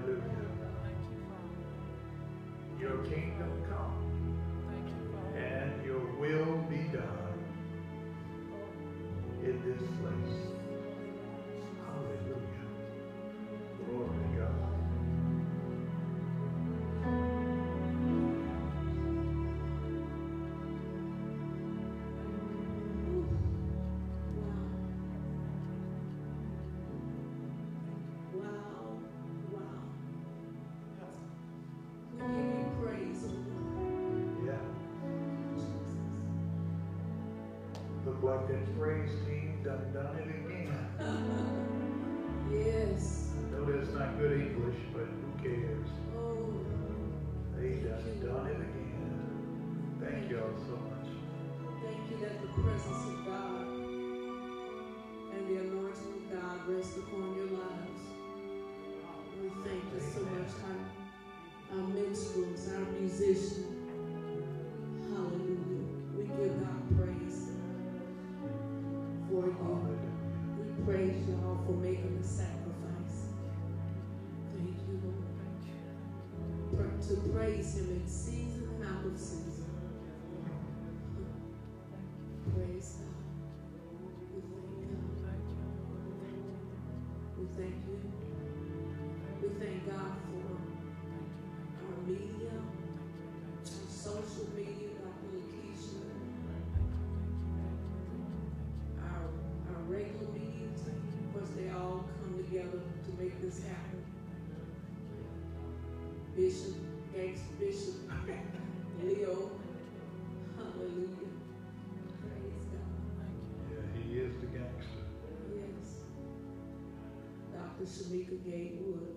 Hallelujah. Your kingdom come. And your will be done in this place. collected. phrase, team done done Shamika Gatewood.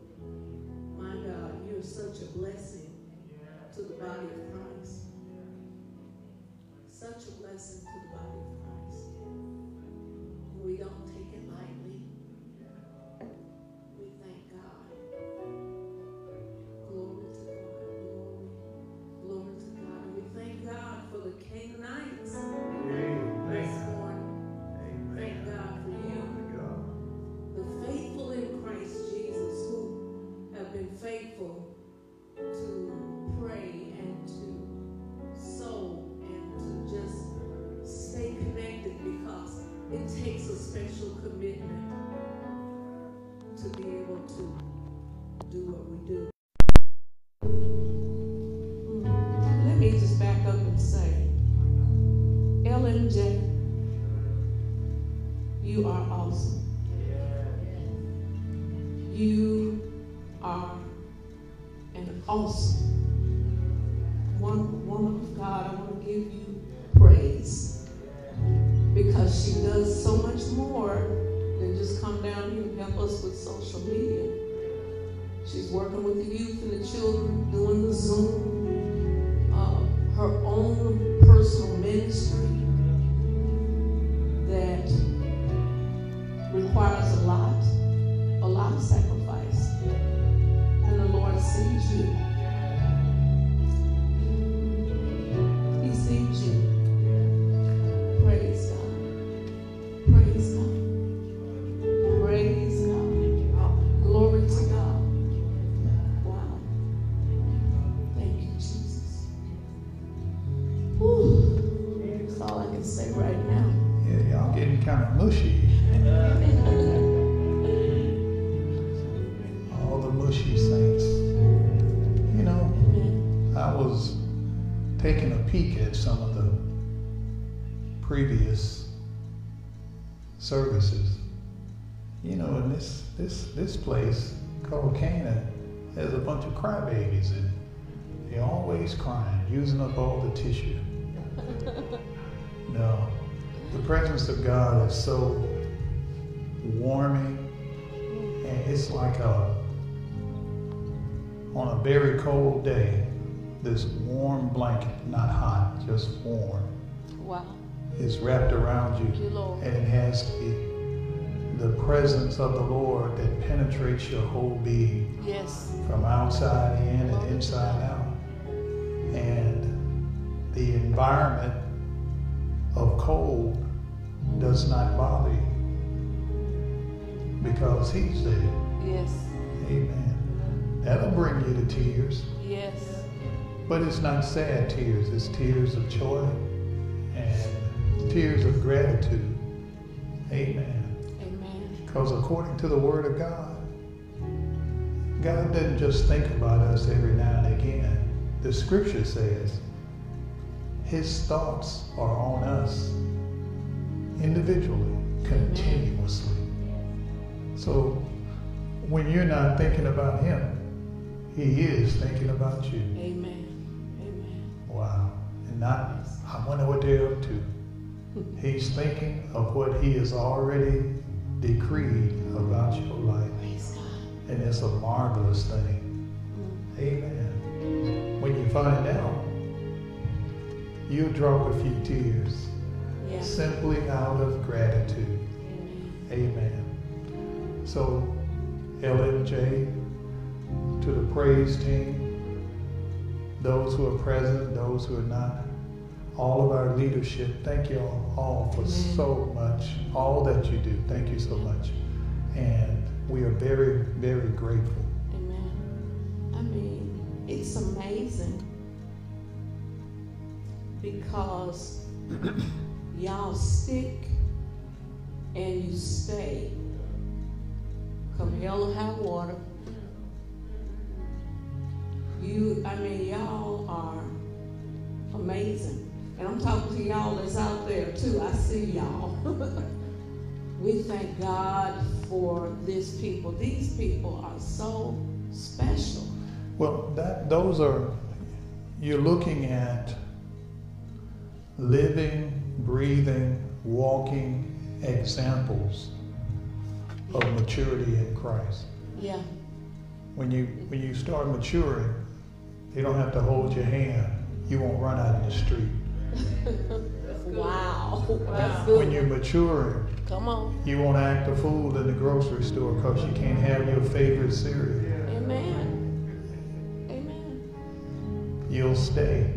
My God, you're such a blessing to the body of Christ. Such a blessing this place called Canaan has a bunch of crybabies and they're always crying, using up all the tissue. No, the presence of God is so warming, and it's like a on a very cold day, this warm blanket, not hot, just warm, Wow. is wrapped around you, you, and it has the the presence of the Lord that penetrates your whole being Yes. from outside in and inside out. And the environment of cold does not bother you because He's there. Yes. Amen. That'll bring you to tears, Yes. but it's not sad tears, it's tears of joy and tears of gratitude. Amen. Because according to the Word of God, God doesn't just think about us every now and again. The Scripture says His thoughts are on us individually, continuously. So when you're not thinking about Him, He is thinking about you. Amen. Amen. Wow. And not, I wonder what they're up to. He's thinking of what He has already decreed about your life. And it's a marvelous thing. Mm. Amen. When you find out, you'll drop a few tears Yeah. simply out of gratitude. Amen. Amen. So, LMJ, to the praise team, those who are present, those who are not, all of our leadership, thank you all, all for Amen. so much, all that you do. Thank you so much. And we are very, very grateful. Amen. I mean, it's amazing because y'all stick and you stay. Come hell or high water. You, I mean, y'all are amazing. And I'm talking to y'all that's out there too. I see y'all. we thank God for these people. These people are so special. Well, that those are you're looking at living, breathing, walking examples of maturity in Christ. Yeah. When you when you start maturing, they don't have to hold your hand. You won't run out in the street. Wow. That's When you're maturing, Come on. you won't act a fool in the grocery store because you can't have your favorite cereal. Amen. Amen. You'll stay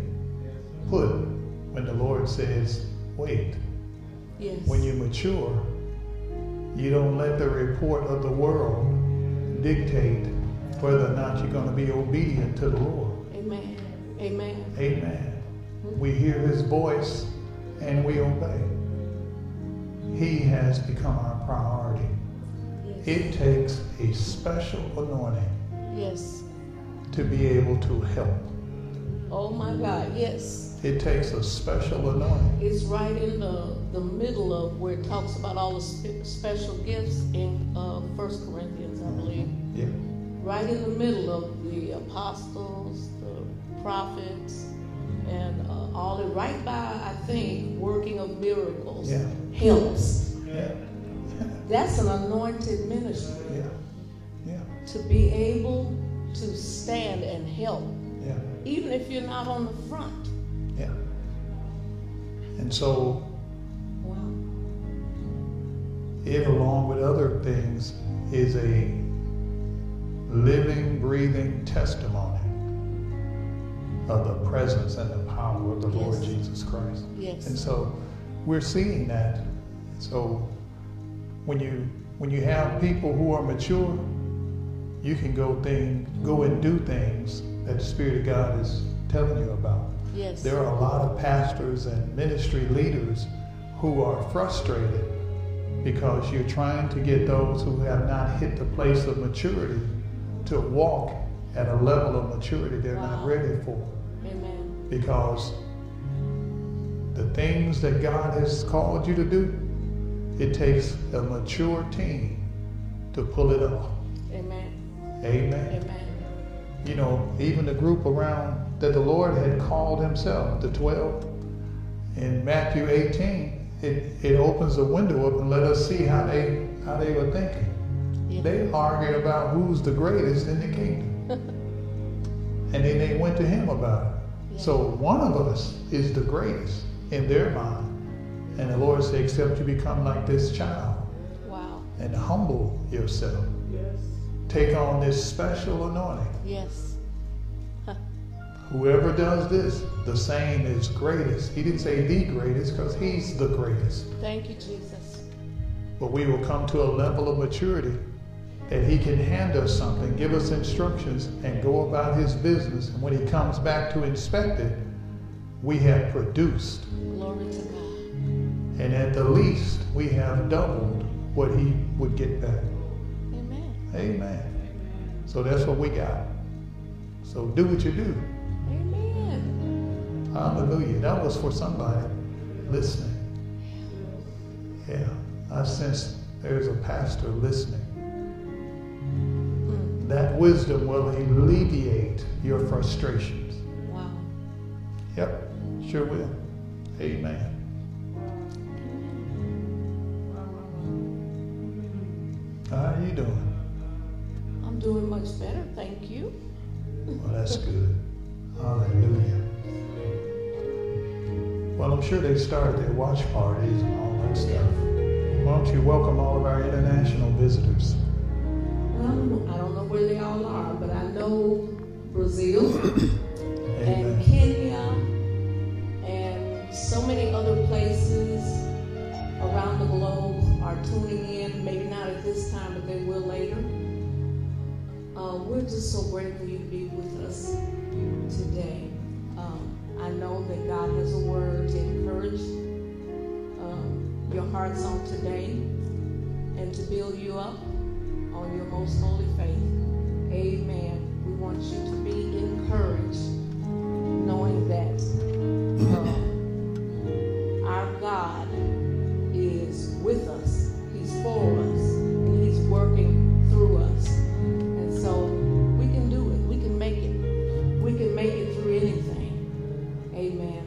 put when the Lord says, wait. Yes. When you mature, you don't let the report of the world dictate whether or not you're going to be obedient to the Lord. Amen. Amen. Amen. We hear his voice and we obey. He has become our priority. Yes. It takes a special anointing yes. to be able to help. Oh my God, yes. It takes a special anointing. It's right in the, the middle of where it talks about all the spe- special gifts in uh, 1 Corinthians, I believe. Yeah. Right in the middle of the apostles, the prophets, and uh, all it right by, I think, working of miracles Yeah. helps. Yeah. That's an anointed ministry Yeah. Yeah. to be able to stand and help, Yeah. even if you're not on the front. Yeah. And so Wow. it, along with other things, is a living, breathing testimony of the presence and the power of the Lord Jesus Christ. Yes. And so we're seeing that. So when you when you have people who are mature, you can go thing go and do things that the Spirit of God is telling you about. Yes. There are a lot of pastors and ministry leaders who are frustrated because you're trying to get those who have not hit the place of maturity to walk at a level of maturity they're not ready for. Because the things that God has called you to do, it takes a mature team to pull it off. Amen. Amen. Amen. You know, even the group around that the Lord had called himself, the 12, in Matthew 18, it, it opens the window up and let us see how they how they were thinking. Yeah. They argued about who's the greatest in the kingdom. and then they went to him about it. So one of us is the greatest in their mind. And the Lord said, except you become like this child Wow. and humble yourself. Yes. Take on this special anointing. Yes. Whoever does this, the same is greatest. He didn't say the greatest because he's the greatest. Thank you, Jesus. But we will come to a level of maturity that he can hand us something, give us instructions, and go about his business. And when he comes back to inspect it, we have produced. Glory to God. And at the least, we have doubled what he would get back. Amen. Amen. So that's what we got. So do what you do. Amen. Hallelujah. That was for somebody listening. Yeah. I sense there's a pastor listening. That wisdom will alleviate your frustrations. Wow. Yep, sure will. Amen. How are you doing? I'm doing much better, thank you. Well, that's good. Hallelujah. Well, I'm sure they started their watch parties and all that stuff. Why don't you welcome all of our international visitors? Well, I don't know where they all are, but I know Brazil and Kenya and so many other places around the globe are tuning in. Maybe not at this time, but they will later. Uh, we're just so grateful you to be with us today. Um, I know that God has a word to encourage um, your hearts on today and to build you up on your most holy faith. Amen. We want you to be encouraged, knowing that uh, our God is with us, He's for us, and He's working through us. And so we can do it, we can make it, we can make it through anything. Amen.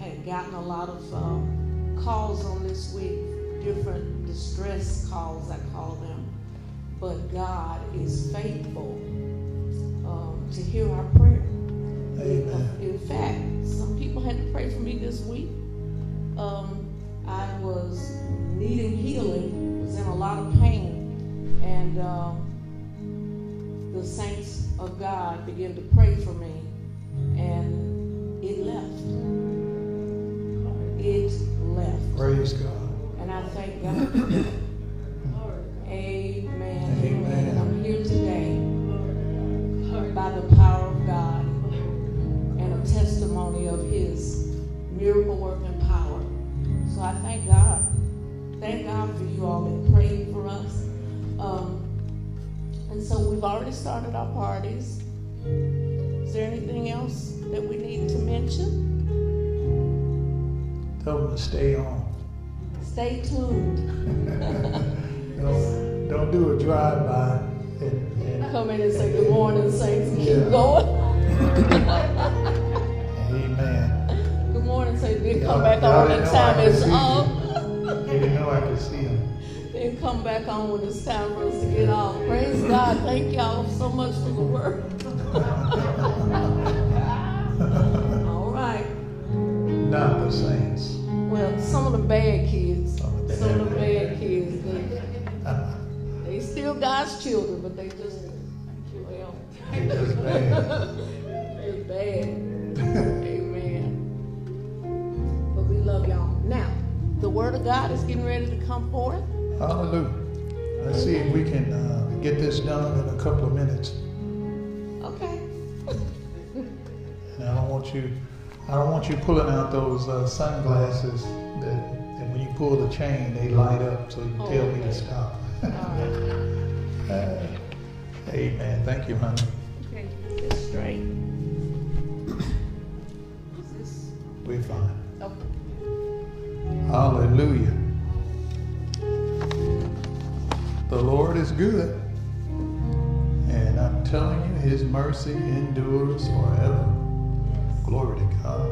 Had gotten a lot of um, calls on this week, different distress calls, I call them but God is faithful um, to hear our prayer. Amen. In fact, some people had to pray for me this week. Um, I was needing healing, was in a lot of pain, and um, the saints of God began to pray for me, and it left. It left. Praise God. And I thank God started our parties. Is there anything else that we need to mention? Tell them to stay on. Stay tuned. don't, don't do a drive-by and, and Come in and say good morning, saints, and Yeah. keep going. amen. Good morning, saints. Then come back on didn't when know I time is up. Come back on when it's time for us to get off. Praise God. Thank y'all so much for the work. All right. Not the saints. Well, some of the bad kids, Some of the some of the bad- kids, they, they still God's children, but they just, well, They just bad. it's bad. Amen. But we love y'all. Now, the word of God is getting ready to come forth. Hallelujah. Let's see if we can uh, get this done in a couple of minutes. Okay. And I don't want you, I don't want you pulling out those uh, sunglasses that, that when you pull the chain, they light up so you can tell me to stop. All right. Uh, amen. Thank you, honey. Okay, get straight. We're fine. Okay. Hallelujah. The Lord is good. And I'm telling you, his mercy endures forever. Glory to God.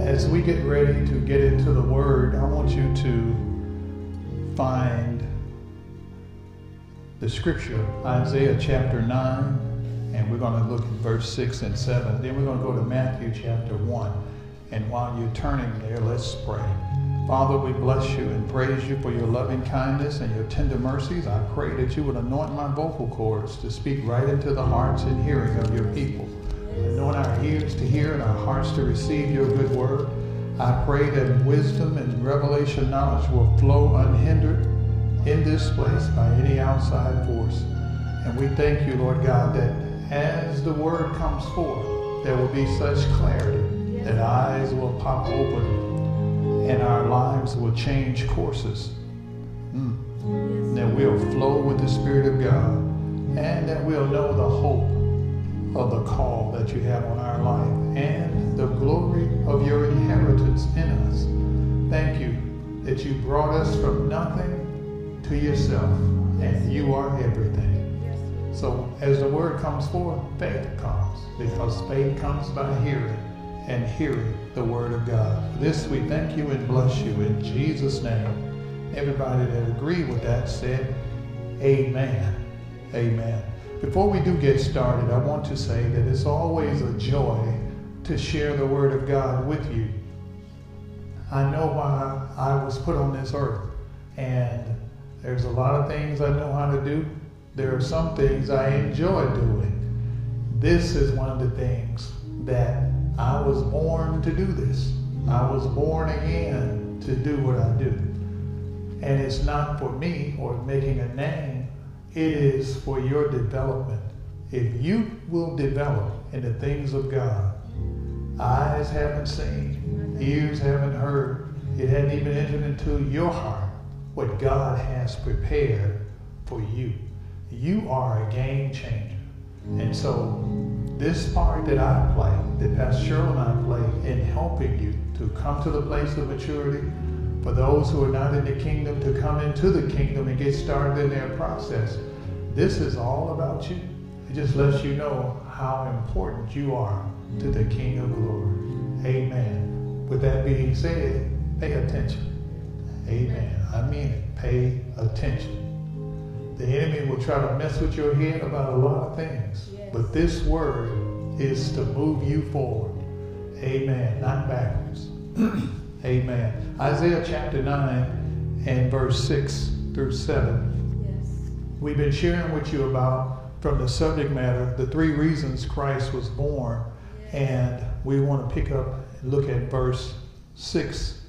As we get ready to get into the word, I want you to find the scripture, Isaiah chapter 9, and we're going to look at verse 6 and 7. Then we're going to go to Matthew chapter 1. And while you're turning there, let's pray. Father, we bless you and praise you for your loving kindness and your tender mercies. I pray that you would anoint my vocal cords to speak right into the hearts and hearing of your people. Anoint our ears to hear and our hearts to receive your good word. I pray that wisdom and revelation knowledge will flow unhindered in this place by any outside force. And we thank you, Lord God, that as the word comes forth, there will be such clarity that eyes will pop open and our lives will change courses. Mm. That we'll flow with the Spirit of God and that we'll know the hope of the call that you have on our life and the glory of your inheritance in us. Thank you that you brought us from nothing to yourself and you are everything. So as the word comes forth, faith comes because faith comes by hearing and hearing the word of God. For this we thank you and bless you in Jesus' name. Everybody that agreed with that said, Amen. Amen. Before we do get started, I want to say that it's always a joy to share the word of God with you. I know why I was put on this earth, and there's a lot of things I know how to do. There are some things I enjoy doing. This is one of the things that I was born to do this. I was born again to do what I do. And it's not for me or making a name, it is for your development. If you will develop in the things of God, eyes haven't seen, ears haven't heard, it hadn't even entered into your heart what God has prepared for you. You are a game changer. And so, this part that I play, that Pastor Cheryl and I play in helping you to come to the place of maturity, for those who are not in the kingdom to come into the kingdom and get started in their process, this is all about you. It just lets you know how important you are to the King of Glory. Amen. With that being said, pay attention. Amen. I mean it. Pay attention. The enemy will try to mess with your head about a lot of things. But this word is to move you forward. Amen. Not backwards. Amen. Isaiah chapter 9 and verse 6 through 7. Yes. We've been sharing with you about, from the subject matter, the three reasons Christ was born. And we want to pick up and look at verse 6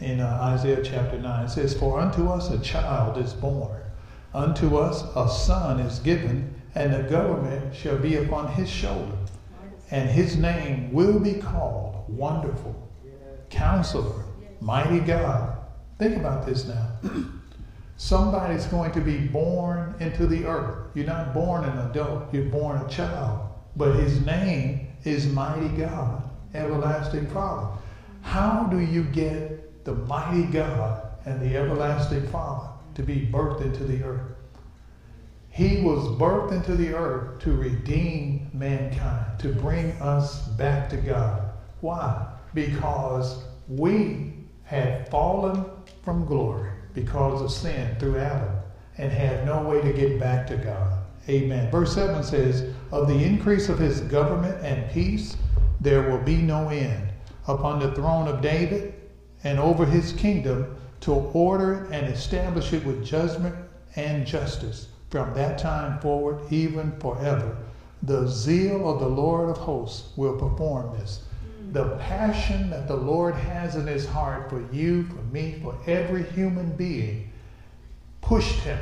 in uh, Isaiah chapter 9. It says, For unto us a child is born, unto us a son is given, and the government shall be upon his shoulder. And his name will be called Wonderful, Counselor, Mighty God. Think about this now. Somebody's going to be born into the earth. You're not born an adult, you're born a child. But his name is Mighty God, Everlasting Father. How do you get the Mighty God and the Everlasting Father to be birthed into the earth? He was birthed into the earth to redeem mankind, to bring us back to God. Why? Because we had fallen from glory because of sin through Adam and had no way to get back to God. Amen. Verse 7 says, Of the increase of his government and peace, there will be no end upon the throne of David and over his kingdom to order and establish it with judgment and justice from that time forward, even forever. The zeal of the Lord of hosts will perform this. The passion that the Lord has in his heart for you, for me, for every human being pushed him,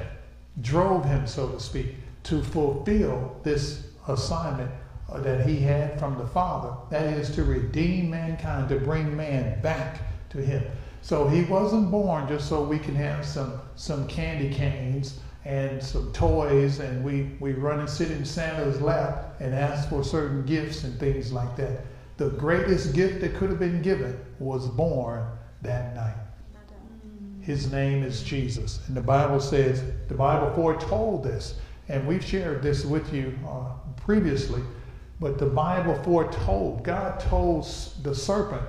drove him, so to speak, to fulfill this assignment that he had from the Father. That is to redeem mankind, to bring man back to him. So he wasn't born just so we can have some, some candy canes and some toys and we, we run and sit in Santa's lap and ask for certain gifts and things like that. The greatest gift that could have been given was born that night. His name is Jesus. And the Bible says, the Bible foretold this. And we've shared this with you uh, previously. But the Bible foretold, God told the serpent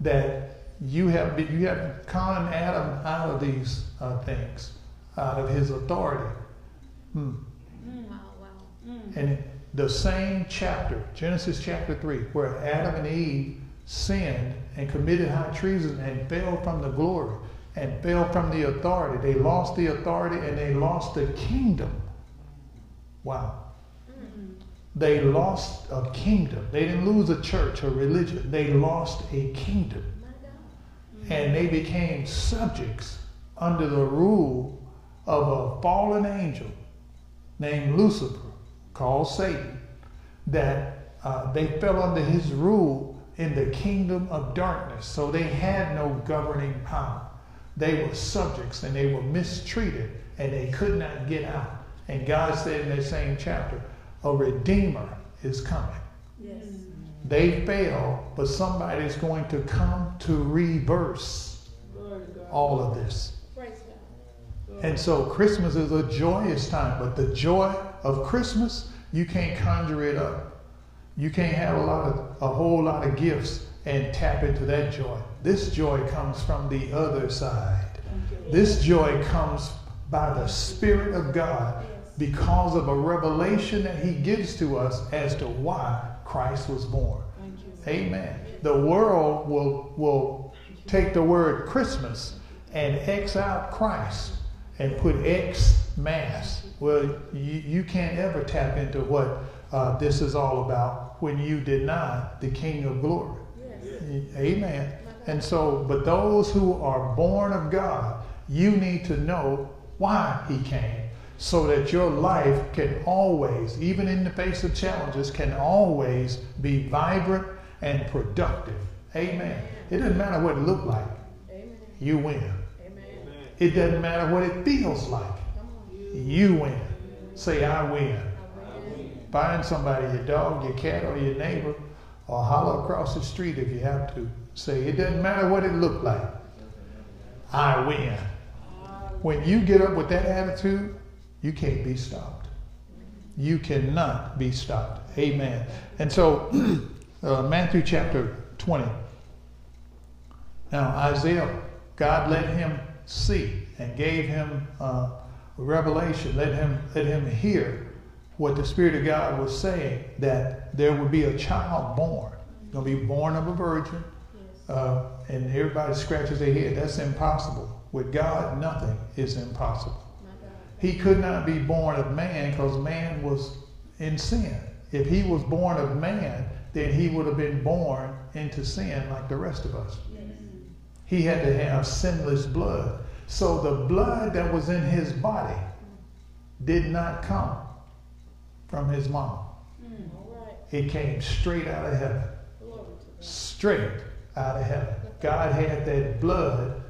that you have, you have con Adam out of these uh, things, out of his authority. Hmm. Mm, wow, wow. Mm. And the same chapter, Genesis chapter 3, where Adam and Eve sinned and committed high treason and fell from the glory and fell from the authority. They lost the authority and they lost the kingdom. Wow. They lost a kingdom. They didn't lose a church or religion. They lost a kingdom. And they became subjects under the rule of a fallen angel named Lucifer, called Satan, that uh, they fell under his rule in the kingdom of darkness. So they had no governing power. They were subjects and they were mistreated and they could not get out. And God said in that same chapter, a redeemer is coming. Yes. They fail, but somebody is going to come to reverse all of this. And so Christmas is a joyous time, but the joy of Christmas, you can't conjure it up. You can't have a lot of a whole lot of gifts and tap into that joy. This joy comes from the other side. This joy comes by the Spirit of God because of a revelation that he gives to us as to why Christ was born. Amen. The world will, will take the word Christmas and X out Christ and put X mass. Well, you, you can't ever tap into what uh, this is all about when you deny the King of glory. Yes. Amen. And so, but those who are born of God, you need to know why he came so that your life can always, even in the face of challenges, can always be vibrant and productive. Amen. It doesn't matter what it looks like. Amen. You win. It doesn't matter what it feels like. You win. Say, I win. Find somebody, your dog, your cat, or your neighbor, or holler across the street if you have to. Say, it doesn't matter what it looked like. I win. When you get up with that attitude, you can't be stopped. You cannot be stopped. Amen. And so, uh, Matthew chapter 20. Now, Isaiah, God let him see and gave him uh, revelation, let him, let him hear what the Spirit of God was saying that there would be a child born, going to be born of a virgin. Uh, and everybody scratches their head. That's impossible. With God, nothing is impossible he could not be born of man because man was in sin. If he was born of man, then he would have been born into sin like the rest of us. He had to have sinless blood. So the blood that was in his body did not come from his mom. Mm, it came straight out of heaven. Straight out of heaven. God had that blood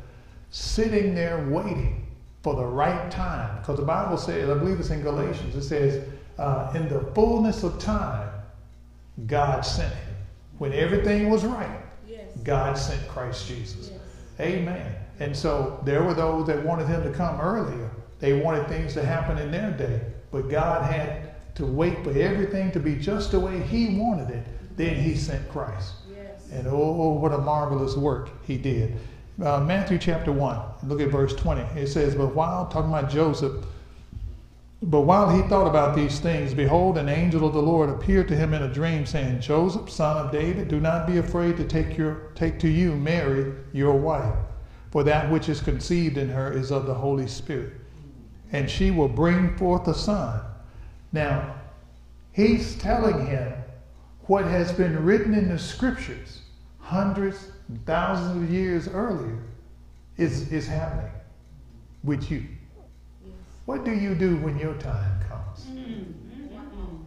sitting there waiting for the right time. Because the Bible says, I believe it's in Galatians, it says, uh, in the fullness of time, God sent him. When everything was right, yes. God sent Christ Jesus. Yes. Amen. And so there were those that wanted him to come earlier. They wanted things to happen in their day. But God had to wait for everything to be just the way he wanted it. Then he sent Christ. Yes. And oh, what a marvelous work he did. Uh, Matthew chapter 1, look at verse 20. It says, But while, talking about Joseph, but while he thought about these things, behold, an angel of the Lord appeared to him in a dream, saying, Joseph, son of David, do not be afraid to take, your, take to you Mary, your wife, for that which is conceived in her is of the Holy Spirit. And she will bring forth a son. Now, he's telling him what has been written in the scriptures hundreds and thousands of years earlier is, is happening with you. What do you do when your time comes? Mm, mm,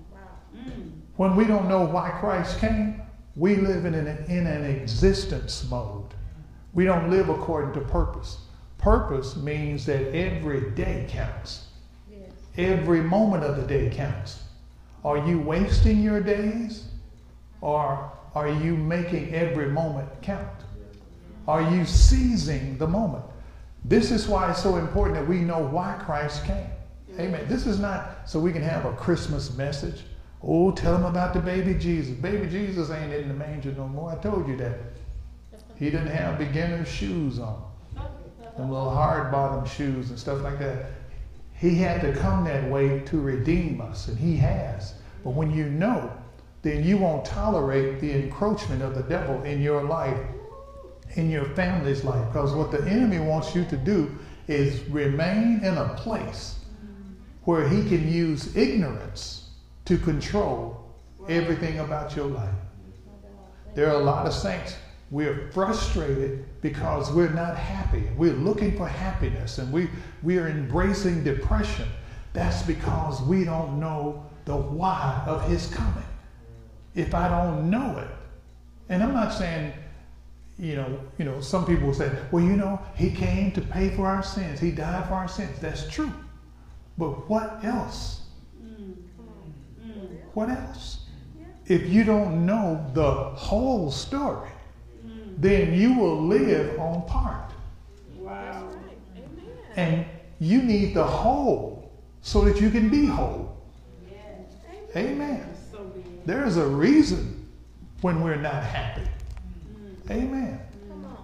mm. When we don't know why Christ came, we live in an, in an existence mode. We don't live according to purpose. Purpose means that every day counts. Every moment of the day counts. Are you wasting your days or are you making every moment count? Are you seizing the moment? This is why it's so important that we know why Christ came. Amen. This is not so we can have a Christmas message. Oh, tell them about the baby Jesus. Baby Jesus ain't in the manger no more. I told you that. He didn't have beginner shoes on. Them little hard bottom shoes and stuff like that. He had to come that way to redeem us, and he has. But when you know, then you won't tolerate the encroachment of the devil in your life in your family's life. Because what the enemy wants you to do is remain in a place where he can use ignorance to control everything about your life. There are a lot of saints, we're frustrated because we're not happy. We're looking for happiness and we, we are embracing depression. That's because we don't know the why of his coming. If I don't know it, and I'm not saying you know, you know, some people will say, well, you know, he came to pay for our sins. He died for our sins. That's true. But what else? What else? If you don't know the whole story, then you will live on part. Wow. And you need the whole so that you can be whole. Amen. There is a reason when we're not happy. Amen.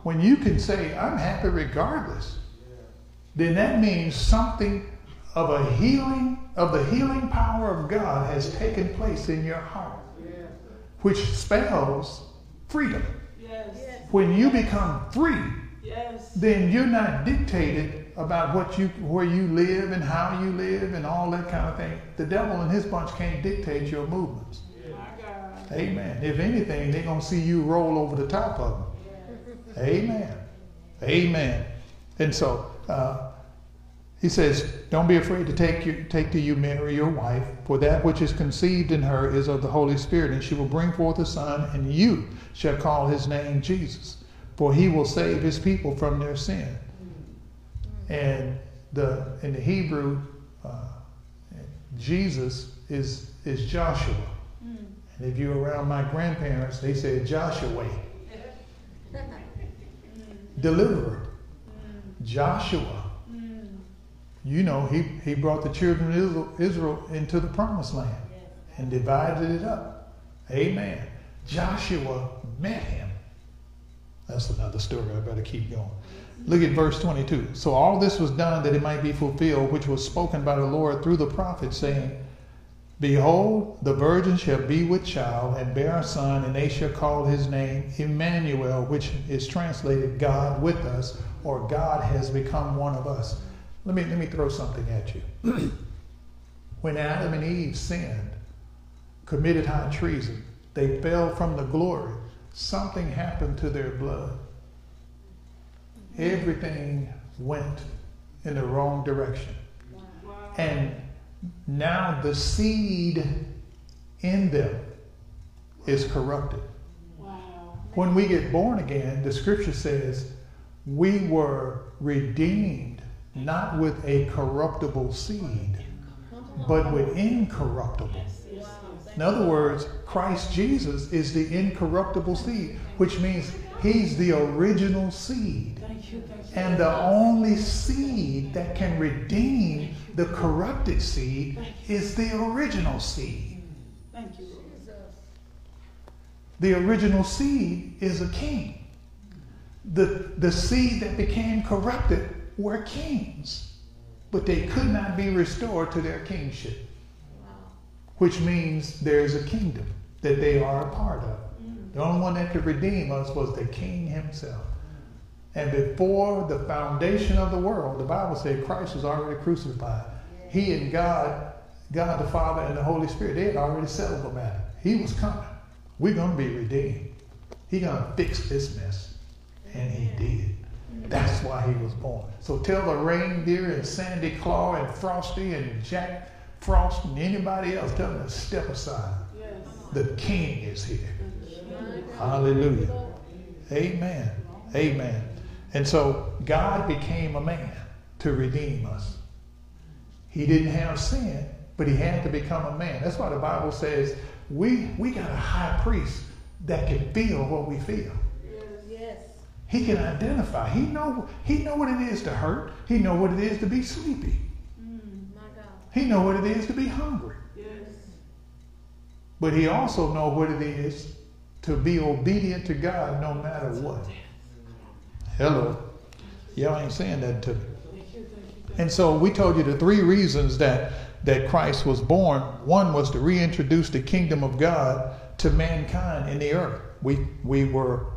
When you can say, I'm happy regardless, then that means something of a healing, of the healing power of God has taken place in your heart, which spells freedom. When you become free, then you're not dictated about what you where you live and how you live and all that kind of thing. The devil and his bunch can't dictate your movements. Amen. If anything, they're going to see you roll over the top of them. Amen. Amen. And so uh, he says, Don't be afraid to take, take to you Mary, your wife, for that which is conceived in her is of the Holy Spirit, and she will bring forth a son, and you shall call his name Jesus, for he will save his people from their sin. And the, in the Hebrew, uh, Jesus is, is Joshua. And if you're around my grandparents, they said Joshua. Deliverer. Joshua. You know, he, he brought the children of Israel into the promised land and divided it up. Amen. Joshua met him. That's another story. I better keep going. Look at verse 22. So all this was done that it might be fulfilled, which was spoken by the Lord through the prophet, saying, Behold, the virgin shall be with child and bear a son, and they shall call his name Emmanuel, which is translated God with us, or God has become one of us. Let me, let me throw something at you. when Adam and Eve sinned, committed high treason, they fell from the glory. Something happened to their blood. Everything went in the wrong direction. And now the seed in them is corrupted. Wow. When we get born again, the scripture says we were redeemed not with a corruptible seed, but with incorruptible. In other words, Christ Jesus is the incorruptible seed, which means he's the original seed. And the only seed that can redeem the corrupted seed is the original seed. Thank you. The original seed is a king. The, the seed that became corrupted were kings, but they could not be restored to their kingship, which means there's a kingdom that they are a part of. The only one that could redeem us was the king himself. And before the foundation of the world, the Bible said Christ was already crucified. He and God, God the Father and the Holy Spirit, they had already settled the matter. He was coming. We're going to be redeemed. He's going to fix this mess. And he did. That's why he was born. So tell the reindeer and Sandy Claw and Frosty and Jack Frost and anybody else, tell them to step aside. The king is here. Hallelujah. Amen. Amen. And so God became a man to redeem us. He didn't have sin, but he had to become a man. That's why the Bible says we, we got a high priest that can feel what we feel. Yes. He can identify. He know he know what it is to hurt. He know what it is to be sleepy. Mm, my God. He know what it is to be hungry. Yes. But he also know what it is to be obedient to God no matter what. Hello. Y'all ain't saying that to me. And so we told you the three reasons that, that Christ was born. One was to reintroduce the kingdom of God to mankind in the earth. We, we were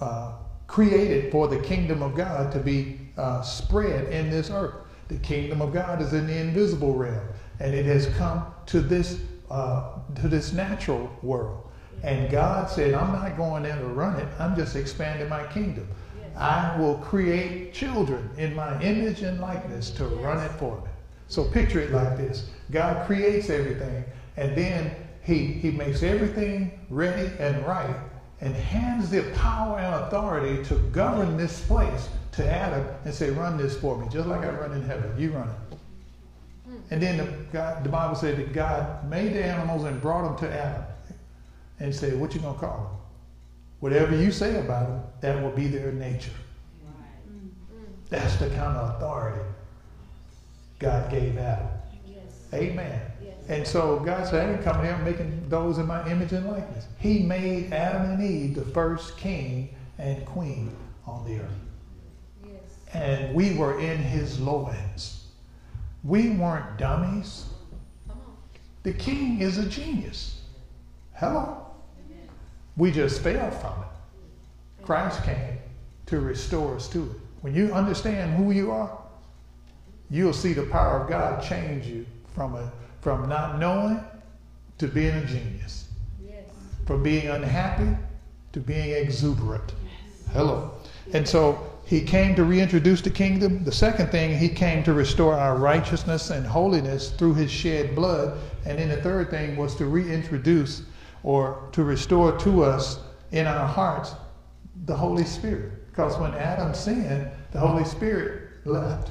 uh, created for the kingdom of God to be uh, spread in this earth. The kingdom of God is in the invisible realm, and it has come to this uh, to this natural world. And God said, "I'm not going there to run it. I'm just expanding my kingdom. I will create children in my image and likeness to run it for me." So picture it like this: God creates everything, and then He He makes everything ready and right, and hands the power and authority to govern this place to Adam and say, "Run this for me, just like I run in heaven. You run it." Hmm. And then the, God, the Bible said that God made the animals and brought them to Adam and said, "What you gonna call them? Whatever you say about them, that will be their nature." That's the kind of authority God gave Adam. Yes. Amen. Yes. And so God said, I ain't coming here making those in my image and likeness. He made Adam and Eve the first king and queen on the earth. Yes. And we were in his loins. We weren't dummies. The king is a genius. Hello. We just fell from it. Christ came to restore us to it. When you understand who you are, you'll see the power of God change you from a from not knowing to being a genius, Yes. from being unhappy to being exuberant. Hello. And so he came to reintroduce the kingdom. The second thing, he came to restore our righteousness and holiness through his shed blood. And then the third thing was to reintroduce or to restore to us in our hearts the Holy Spirit. Because when Adam sinned, the Holy Spirit left.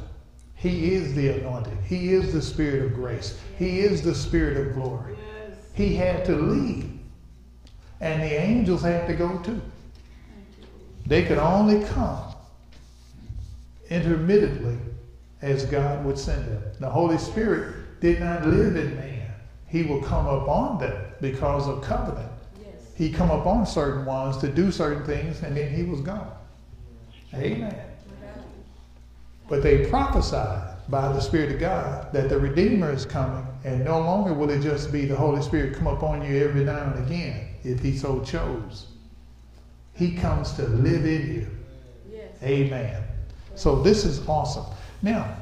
He is the anointed. He is the spirit of grace. He is the spirit of glory. He had to leave. And the angels had to go too. They could only come intermittently as God would send them. The Holy Spirit did not live in man. He will come upon them because of covenant. Yes. He come upon certain ones to do certain things and then he was gone. Amen. But they prophesied by the Spirit of God that the Redeemer is coming, and no longer will it just be the Holy Spirit come upon you every now and again, if He so chose. He comes to live in you. Yes. Amen. So this is awesome. Now,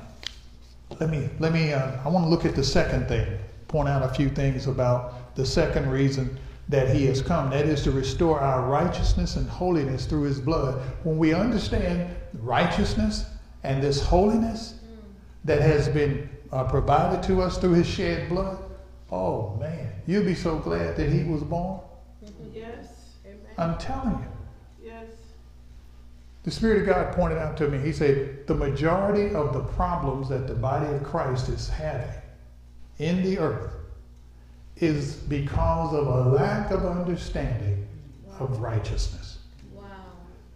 let me let me. Uh, I want to look at the second thing. Point out a few things about the second reason that He has come. That is to restore our righteousness and holiness through His blood. When we understand righteousness and this holiness that has been uh, provided to us through His shed blood, oh man, you'll be so glad that He was born. Yes. Amen. I'm telling you, Yes. the Spirit of God pointed out to me, He said, the majority of the problems that the body of Christ is having in the earth is because of a lack of understanding of righteousness. Wow.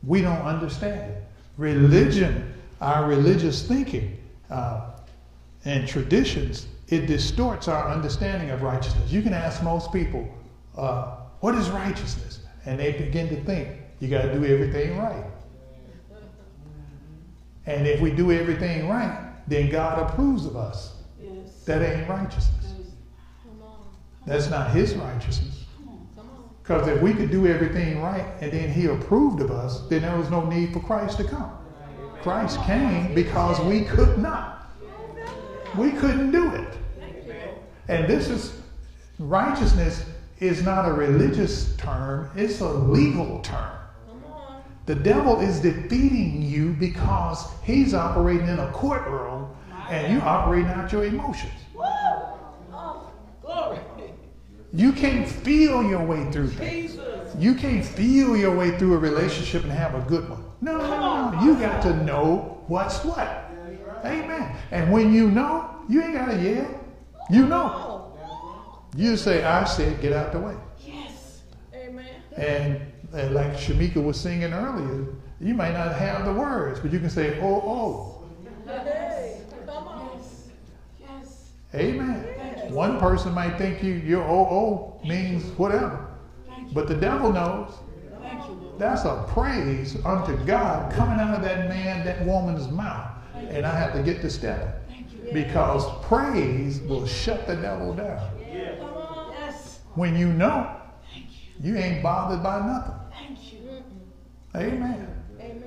We don't understand it. Religion, our religious thinking uh, and traditions, it distorts our understanding of righteousness. You can ask most people, uh, what is righteousness? And they begin to think, you got to do everything right. And if we do everything right, then God approves of us. Yes. That ain't righteousness. That's not His righteousness. Because if we could do everything right and then He approved of us, then there was no need for Christ to come. Christ came because we could not. We couldn't do it. And this is righteousness is not a religious term, it's a legal term. The devil is defeating you because he's operating in a courtroom and you operating out your emotions. Oh, glory. You can't feel your way through things. Jesus. You can't feel your way through a relationship and have a good one. No, no, no. You got to know what's what. Amen. And when you know, you ain't got to yell. You know. You say, I said, get out the way. Yes. Amen. And, and like Shamika was singing earlier, you might not have the words, but you can say, oh, oh. Hey, come on. Yes. Amen. One person might think you your oh oh means whatever. But the devil knows. Thank you, Lord. That's a praise unto God coming out of that man, that woman's mouth. And I have to get to step because praise will shut the devil down. Come on. Yes. When you know, you. ain't bothered by nothing. Thank you. Amen. Amen.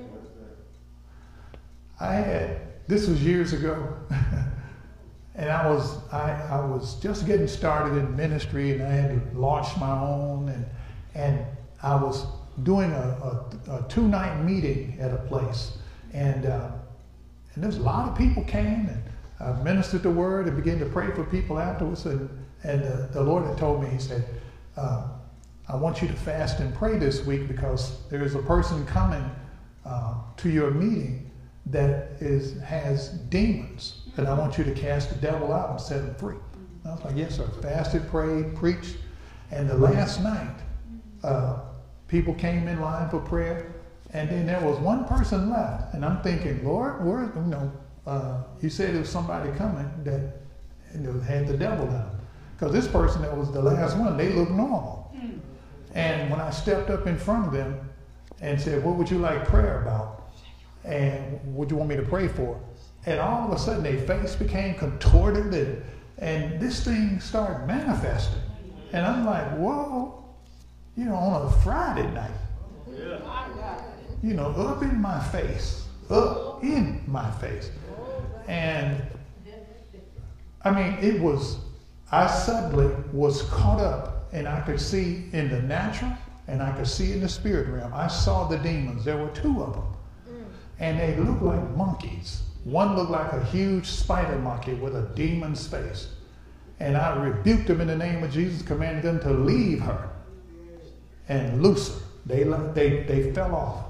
I had this was years ago, and I was I, I was just getting started in ministry, and I had to launch my own, and and I was doing a, a, a two night meeting at a place, and uh, and there's a lot of people came, and I ministered the word and began to pray for people afterwards, and and uh, the Lord had told me, He said. Uh, I want you to fast and pray this week because there is a person coming uh, to your meeting that is has demons, and I want you to cast the devil out and set him free. I was like, yes, sir. Fasted, prayed, preached, and the last night, uh, people came in line for prayer, and then there was one person left, and I'm thinking, Lord, where you know, uh, you said there was somebody coming that you know, had the devil in them, because this person that was the last one, they looked normal. And when I stepped up in front of them and said, What would you like prayer about? And what do you want me to pray for? And all of a sudden, their face became contorted and, and this thing started manifesting. And I'm like, Whoa, you know, on a Friday night, you know, up in my face, up in my face. And I mean, it was, I suddenly was caught up and I could see in the natural and I could see in the spirit realm. I saw the demons. There were two of them. And they looked like monkeys. One looked like a huge spider monkey with a demon's face. And I rebuked them in the name of Jesus, commanded them to leave her and loose her. They, they, they fell off.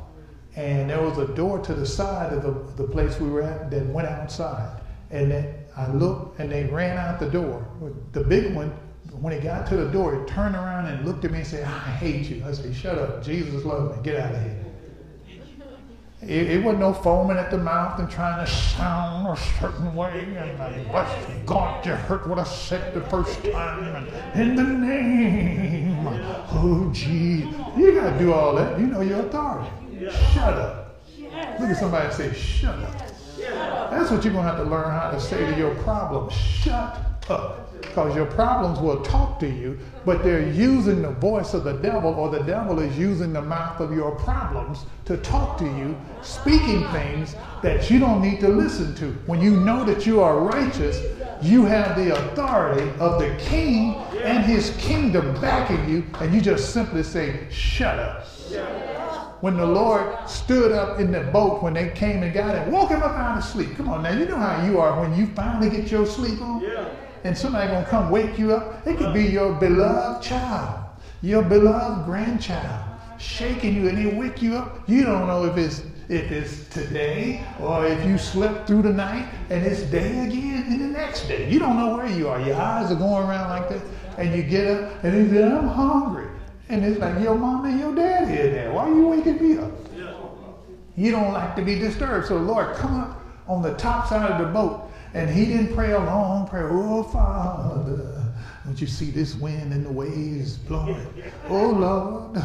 And there was a door to the side of the, the place we were at that went outside. And then I looked and they ran out the door. The big one, when he got to the door, he turned around and looked at me and said, I hate you. I said, Shut up. Jesus loves me. Get out of here. It, it wasn't no foaming at the mouth and trying to sound a certain way. And I, but God, you heard what I said the first time. And in the name, oh, gee. You got to do all that. You know your authority. Shut up. Look at somebody and say, Shut up. That's what you're going to have to learn how to say to your problem. Shut up. Because your problems will talk to you, but they're using the voice of the devil, or the devil is using the mouth of your problems to talk to you, speaking things that you don't need to listen to. When you know that you are righteous, you have the authority of the king and his kingdom backing you, and you just simply say, Shut up when the Lord stood up in the boat when they came and got him, woke him up out of sleep. Come on now, you know how you are when you finally get your sleep on? Yeah. And somebody gonna come wake you up. It could be your beloved child, your beloved grandchild, shaking you, and they wake you up. You don't know if it's if it's today or if you slept through the night and it's day again and the next day. You don't know where you are. Your eyes are going around like that and you get up and you say, I'm hungry. And it's like your mom and your dad here there. Why are you waking me up? You don't like to be disturbed. So Lord, come up on the top side of the boat. And he didn't pray a long prayer. Oh, Father, don't you see this wind and the waves blowing? Oh, Lord,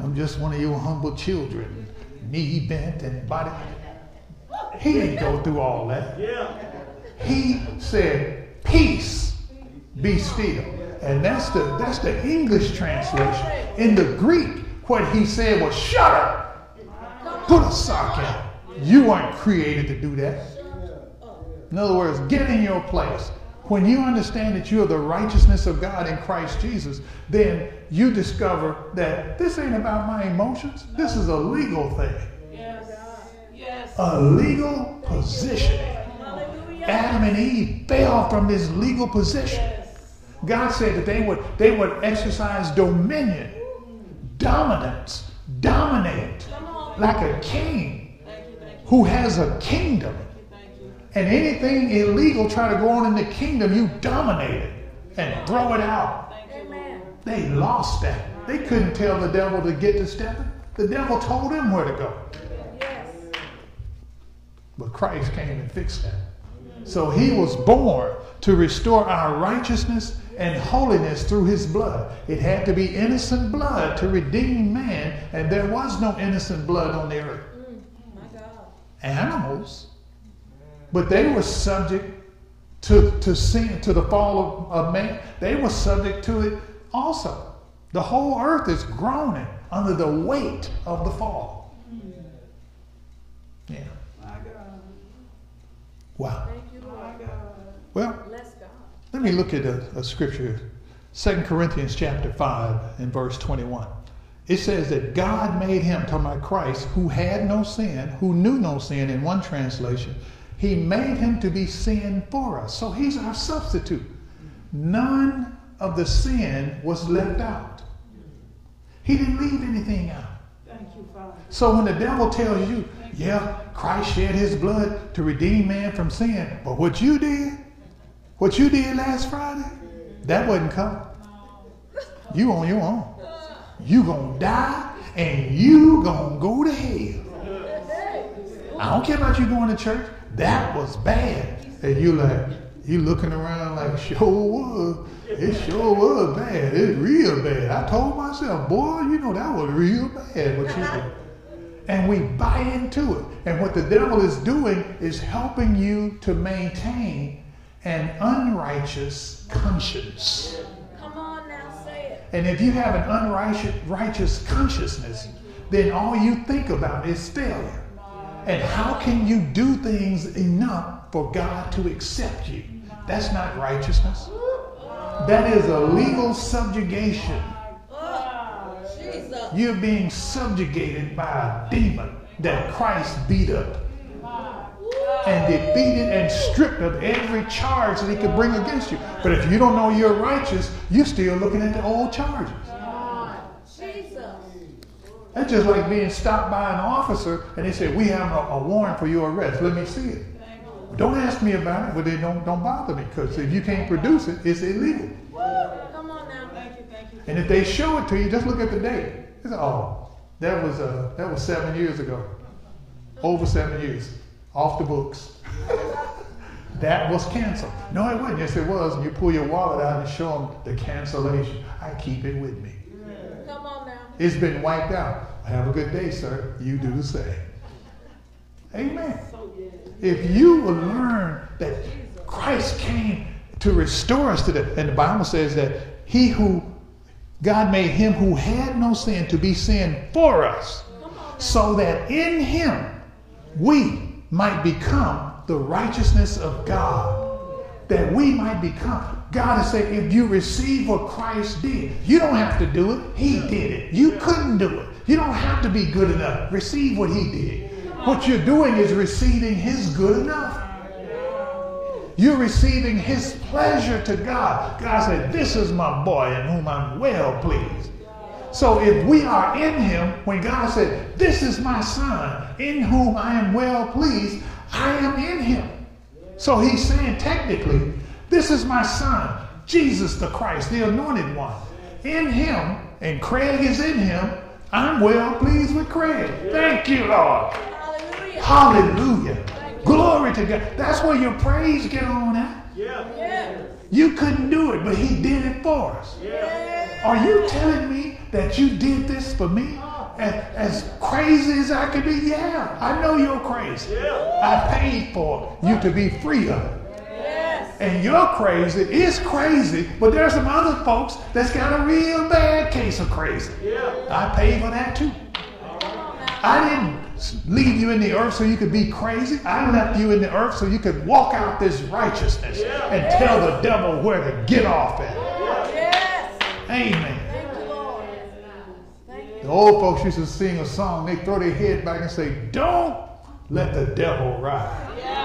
I'm just one of your humble children, knee bent and body. He didn't go through all that. He said, Peace, be still. And that's the, that's the English translation. In the Greek, what he said was, Shut up, put a sock in. You weren't created to do that. In other words, get in your place. When you understand that you are the righteousness of God in Christ Jesus, then you discover that this ain't about my emotions. This is a legal thing, Yes. Yes. a legal positioning. Hallelujah. Adam and Eve fell from this legal position. God said that they would they would exercise dominion, dominance, dominate like a king Thank you. Thank you. who has a kingdom. And anything illegal try to go on in the kingdom, you dominate it and throw it out. Amen. They lost that. They couldn't tell the devil to get to stepping. The devil told him where to go. Yes. But Christ came and fixed that. So he was born to restore our righteousness and holiness through his blood. It had to be innocent blood to redeem man, and there was no innocent blood on the earth. Mm. My Animals, but they were subject to, to sin, to the fall of, of man. They were subject to it also. The whole earth is groaning under the weight of the fall. Yeah. Wow. Thank you, Well, let me look at a, a scripture, 2 Corinthians chapter 5 and verse 21. It says that God made him, talking about Christ, who had no sin, who knew no sin in one translation, he made him to be sin for us. So he's our substitute. None of the sin was left out. He didn't leave anything out. Thank you, Father. So when the devil tells you, yeah, Christ shed his blood to redeem man from sin, but what you did, what you did last Friday, that wasn't coming. You on your own. You gonna die and you gonna go to hell. I don't care about you going to church. That was bad. And you like, you looking around like, sure was. It sure was bad. It's real bad. I told myself, boy, you know that was real bad what you did. And we buy into it. And what the devil is doing is helping you to maintain an unrighteous conscience. Come on now, say it. And if you have an unrighteous righteous consciousness, then all you think about is failure. And how can you do things enough for God to accept you? That's not righteousness. That is a legal subjugation. You're being subjugated by a demon that Christ beat up and defeated and stripped of every charge that he could bring against you. But if you don't know you're righteous, you're still looking at the old charges. That's just like being stopped by an officer and they say, We have a, a warrant for your arrest. Let me see it. Don't ask me about it, but they don't, don't bother me because if you can't produce it, it's illegal. Come on now. Thank you. Thank you. And if they show it to you, just look at the date. It's, oh, that was uh, that was seven years ago. Over seven years. Off the books. that was canceled. No, it wasn't. Yes, it was. And you pull your wallet out and show them the cancellation. I keep it with me. Come on now. It's been wiped out. Have a good day, sir. You do the same. Amen. If you will learn that Christ came to restore us to the, and the Bible says that he who, God made him who had no sin to be sin for us, so that in him we might become the righteousness of God. That we might become. God is saying, if you receive what Christ did, you don't have to do it. He did it. You couldn't do it. You don't have to be good enough. Receive what He did. What you're doing is receiving His good enough. You're receiving His pleasure to God. God said, This is my boy in whom I'm well pleased. So if we are in him, when God said, This is my son, in whom I am well pleased, I am in him. So he's saying technically, This is my son, Jesus the Christ, the anointed one. In him, and Craig is in him, I'm well pleased with Craig. Thank you, Lord. Hallelujah. Hallelujah. Glory to God. That's where your praise get on at. Yeah. You couldn't do it, but he did it for us. Are you telling me that you did this for me? As, as crazy as I could be? Yeah, I know you're crazy. Yeah. I paid for you to be free of it. Yes. And you're crazy, it's crazy, but there's some other folks that's got a real bad case of crazy. I paid for that too. I didn't leave you in the earth so you could be crazy. I left you in the earth so you could walk out this righteousness and tell the devil where to get off at. Yes. Amen. Thank you, Lord. The old folks used to sing a song. They throw their head back and say, Don't let the devil ride. Come on now.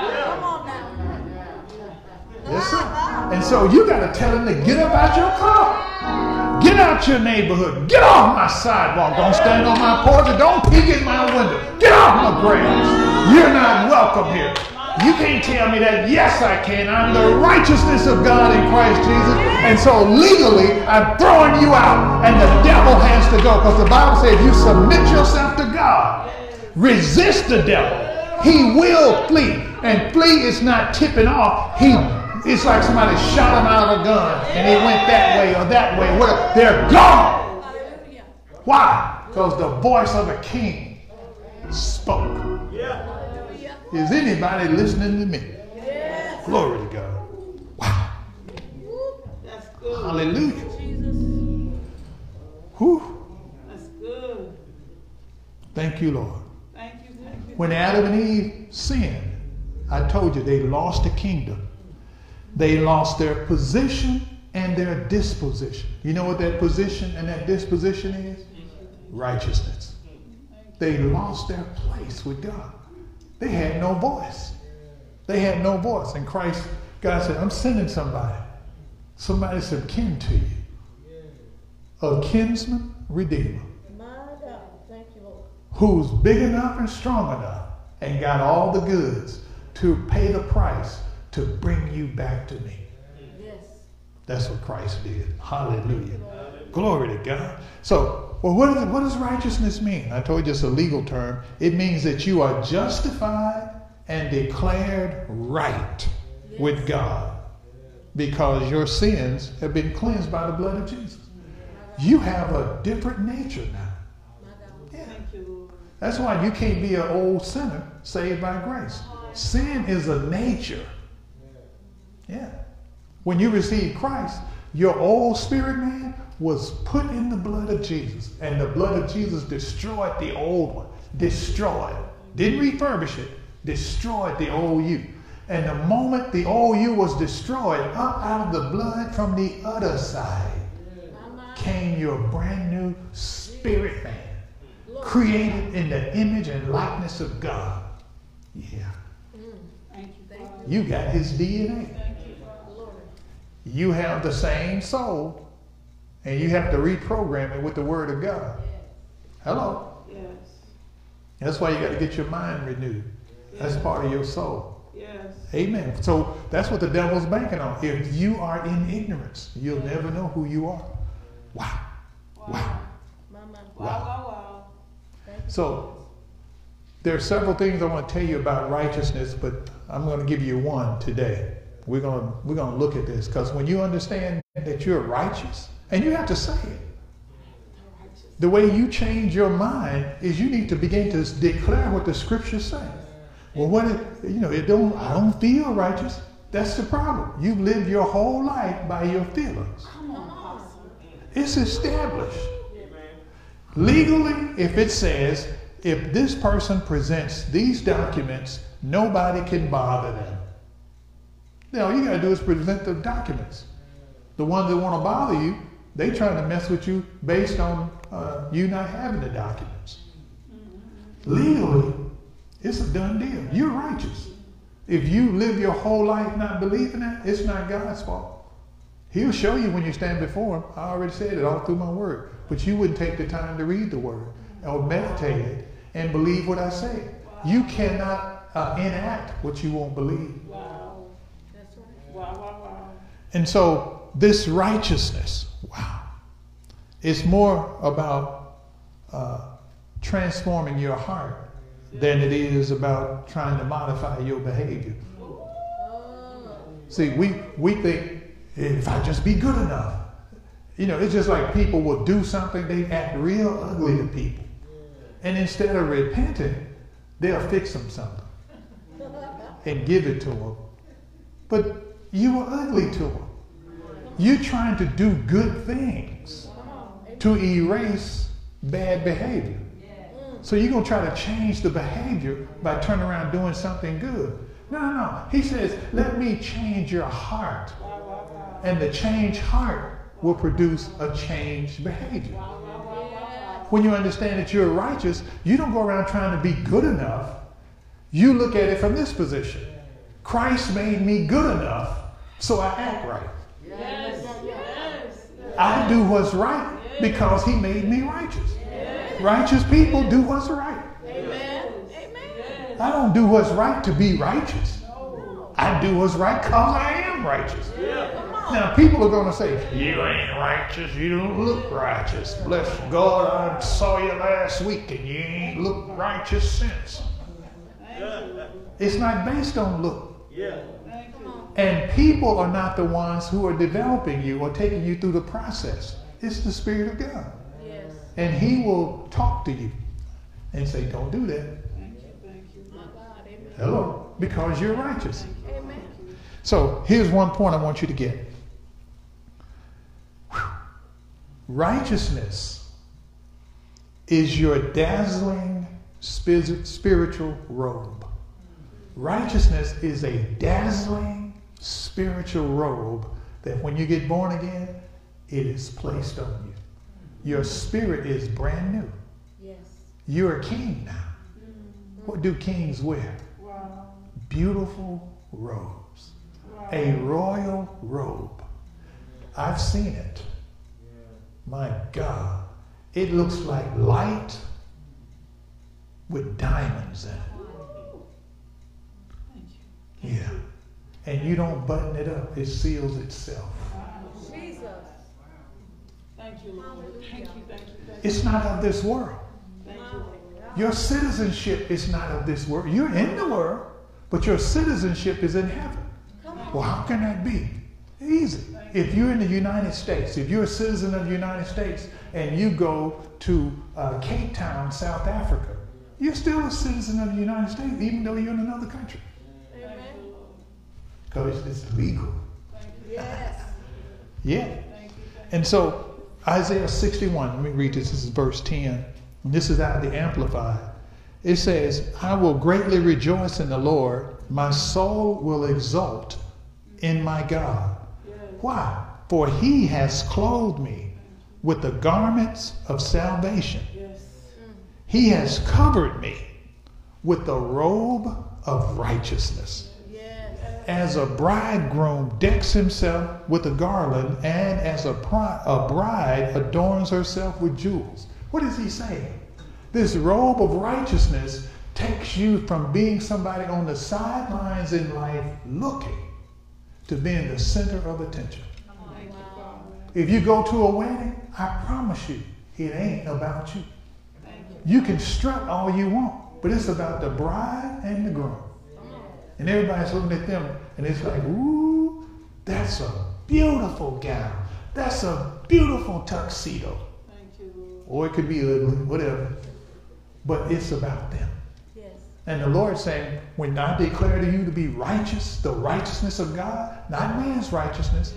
Yes, sir. And so you got to tell him to get up out your car. Get out your neighborhood. Get off my sidewalk. Don't stand on my porch don't peek in my window. Get off my grass. You're not welcome here. You can't tell me that. Yes, I can. I'm the righteousness of God in Christ Jesus. And so legally, I'm throwing you out. And the devil has to go. Because the Bible says you submit yourself to God, resist the devil, he will flee. And flee is not tipping off. He it's like somebody shot him out of a gun and he went that way or that way. Whatever. They're gone. Why? Because the voice of a king spoke. Is anybody listening to me? Glory to God. Wow. That's good. Hallelujah. Jesus. Whew. That's good. Thank you, Lord. Thank you. Thank you. When Adam and Eve sinned, I told you they lost the kingdom. They lost their position and their disposition. You know what that position and that disposition is? Righteousness. They lost their place with God. They had no voice. They had no voice. And Christ, God said, I'm sending somebody. Somebody said, kin to you. A kinsman redeemer who's big enough and strong enough and got all the goods to pay the price to bring you back to me. Yes. That's what Christ did. Hallelujah. Glory to God. So, well, what, is, what does righteousness mean? I told you it's a legal term. It means that you are justified and declared right with God because your sins have been cleansed by the blood of Jesus. You have a different nature now. My God. Thank you, That's why you can't be an old sinner saved by grace. Sin is a nature. Yeah. When you receive Christ, your old spirit man was put in the blood of Jesus, and the blood of Jesus destroyed the old one. Destroyed. Didn't refurbish it, destroyed the old you. And the moment the old you was destroyed, up out of the blood from the other side came your brand new spirit man created in the image and likeness of God. Yeah. Mm. Thank you, You got his DNA. You have the same soul, and you have to reprogram it with the word of God. Hello. Yes. That's why you got to get your mind renewed. That's part of your soul. Yes. Amen. So that's what the devil's banking on. If you are in ignorance, you'll never know who you are. Wow. Wow. Mind. Wow, wow, wow. So there are several things I want to tell you about righteousness, but I'm going to give you one today. We're going we're going to look at this because when you understand that you're righteous, and you have to say it, the way you change your mind is you need to begin to declare what the scriptures say. Well, what it, you know, it don't I don't feel righteous. That's the problem. You've lived your whole life by your feelings. It's established. Legally, if it says, if this person presents these documents, nobody can bother them. Now, all you got to do is present the documents. The ones that want to bother you, they trying to mess with you based on uh, you not having the documents. Legally, it's a done deal. You're righteous. If you live your whole life not believing that, it's not God's fault. He'll show you when you stand before him. I already said it all through my word. But you wouldn't take the time to read the word or meditate it and believe what I say. You cannot uh, enact what you won't believe. And so this righteousness, wow, it's more about uh, transforming your heart than it is about trying to modify your behavior. See, we, we think if I just be good enough, you know, it's just like people will do something, they act real ugly to people. And instead of repenting, they'll fix them something and give it to them. But you were ugly to them. You're trying to do good things to erase bad behavior. So you're going to try to change the behavior by turning around doing something good. No, no, no. He says, let me change your heart. And the changed heart will produce a changed behavior. When you understand that you're righteous, you don't go around trying to be good enough. You look at it from this position. Christ made me good enough, so I act right. Yes, yes. I do what's right because he made me righteous. Righteous people do what's right. amen. Amen. I don't do what's right to be righteous. I do what's right because I am righteous. Now, people are going to say, You ain't righteous. You don't look righteous. Bless God, I saw you last week and you ain't looked righteous since. It's not based on look. And people are not the ones who are developing you or taking you through the process. It's the Spirit of God. Yes. And He will talk to you and say, Don't do that. My God. Amen. Hello. Because you're righteous. Amen. So here's one point I want you to get Whew. righteousness is your dazzling spiritual robe. Righteousness is a dazzling spiritual robe that when you get born again, it is placed on you. Your spirit is brand new. Yes. You're a king now. Mm-hmm. What do kings wear? Wow. Beautiful robes. A royal robe. I've seen it. My God. It looks like light with diamonds in it. Yeah. And you don't button it up, it seals itself. Jesus. Thank you, Lord. Thank you, thank you, thank you. It's not of this world. Thank you. Your citizenship is not of this world. You're in the world, but your citizenship is in heaven. Well, how can that be? Easy. If you're in the United States, if you're a citizen of the United States and you go to uh, Cape Town, South Africa, you're still a citizen of the United States, even though you're in another country, Amen. Because it's legal. Yes. Yeah. And so Isaiah 61, let me read this. This is verse 10. And this is out of the Amplified. It says, I will greatly rejoice in the Lord. My soul will exult in my God. Why? For he has clothed me with the garments of salvation. Yes. He has covered me with the robe of righteousness. As a bridegroom decks himself with a garland, and as a, pri- a bride adorns herself with jewels. What is he saying? This robe of righteousness takes you from being somebody on the sidelines in life looking to being the center of attention. If you go to a wedding, I promise you, it ain't about you. You can strut all you want, but it's about the bride and the groom. And everybody's looking at them, and it's like, ooh, that's a beautiful gown. That's a beautiful tuxedo. Thank you, Or it could be ugly, whatever. But it's about them. Yes. And the Lord saying, when I declare to you to be righteous, the righteousness of God, not man's righteousness,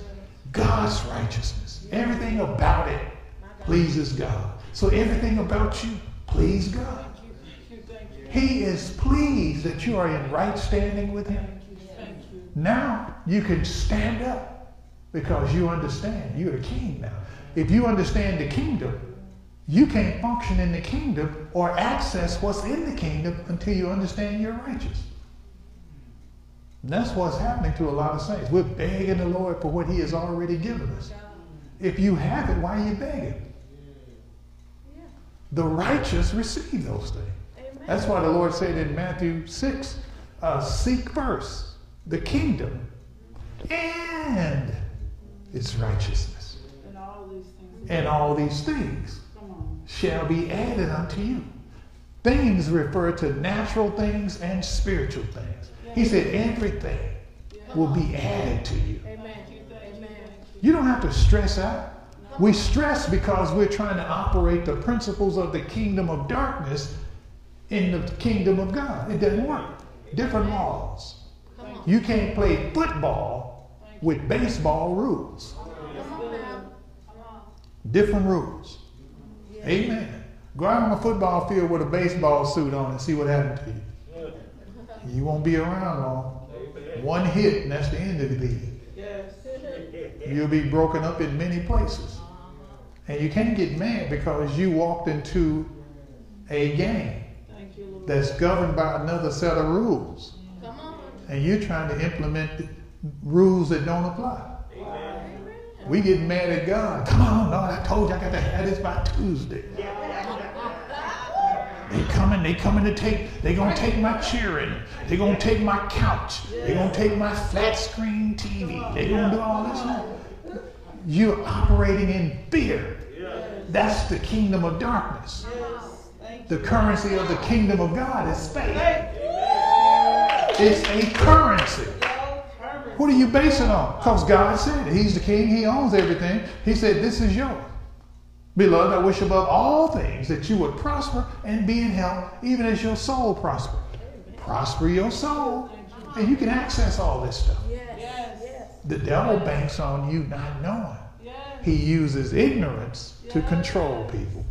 God's righteousness. Everything about it pleases God. So everything about you please God. Thank you, thank you, He is pleased that you are in right standing with Him. Now you can stand up because you understand you're a king now. If you understand the kingdom, you can't function in the kingdom or access what's in the kingdom until you understand you're righteous. And that's what's happening to a lot of saints. We're begging the Lord for what He has already given us. If you have it, why are you begging? The righteous receive those things. That's why the Lord said in Matthew 6 uh, Seek first the kingdom and its righteousness. And all these things. And all these things shall be added unto you. Things refer to natural things and spiritual things. He said everything will be added to you. You don't have to stress out. We stress because we're trying to operate the principles of the kingdom of darkness in the kingdom of God. It doesn't work. Different laws. You can't play football with baseball rules. Come on now. Different rules. Amen. Go out on a football field with a baseball suit on and see what happens to you. You won't be around long. One hit and that's the end of the league. You'll be broken up in many places. And you can't get mad because you walked into a game Thank you, Lord. That's governed by another set of rules. Come on. And you're trying to implement the rules that don't apply. We get mad at God. Come on, Lord, I told you I got to have this by Tuesday. They coming, they coming to take, they gonna take my chair in. They gonna take my couch. They gonna take my flat screen TV. They gonna do all this now. You're operating in fear. That's the kingdom of darkness. The currency of the kingdom of God is faith. It's a currency. What are you basing on? Because God said it. He's the king, He owns everything. He said, This is yours. Beloved, I wish above all things that you would prosper and be in health, even as your soul prosper. Prosper your soul, and you can access all this stuff. The devil banks on you not knowing. He uses ignorance to control people.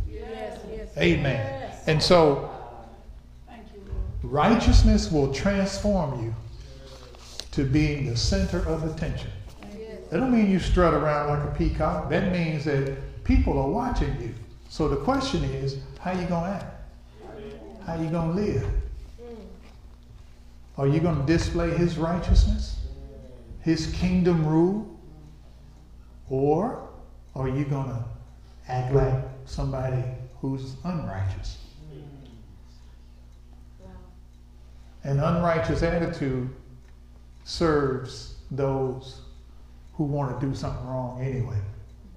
Amen. And so, righteousness will transform you to being the center of attention. That don't mean you strut around like a peacock. That means that people are watching you. So the question is, how you gonna act? How you gonna live? Are you gonna display his righteousness? His kingdom rule? Or are you gonna act like somebody who's unrighteous? An unrighteous attitude serves those who want to do something wrong anyway.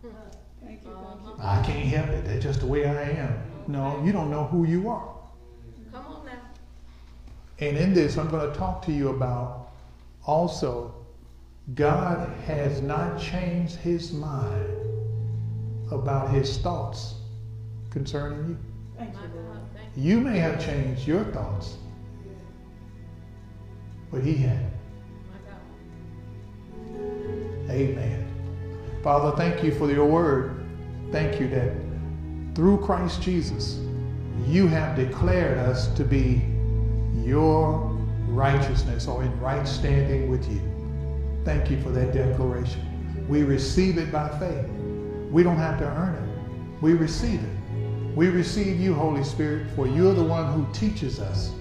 Thank you, thank you. I can't help it. That's just the way I am. No, you don't know who you are. Come on now. And in this, I'm going to talk to you about also God has not changed his mind about his thoughts concerning you. Thank you, You may have changed your thoughts, but he God. Amen. Father, thank you for your word. Thank you that through Christ Jesus, you have declared us to be your righteousness or in right standing with you. Thank you for that declaration. We receive it by faith. We don't have to earn it. We receive it. We receive you, Holy Spirit, for you're the one who teaches us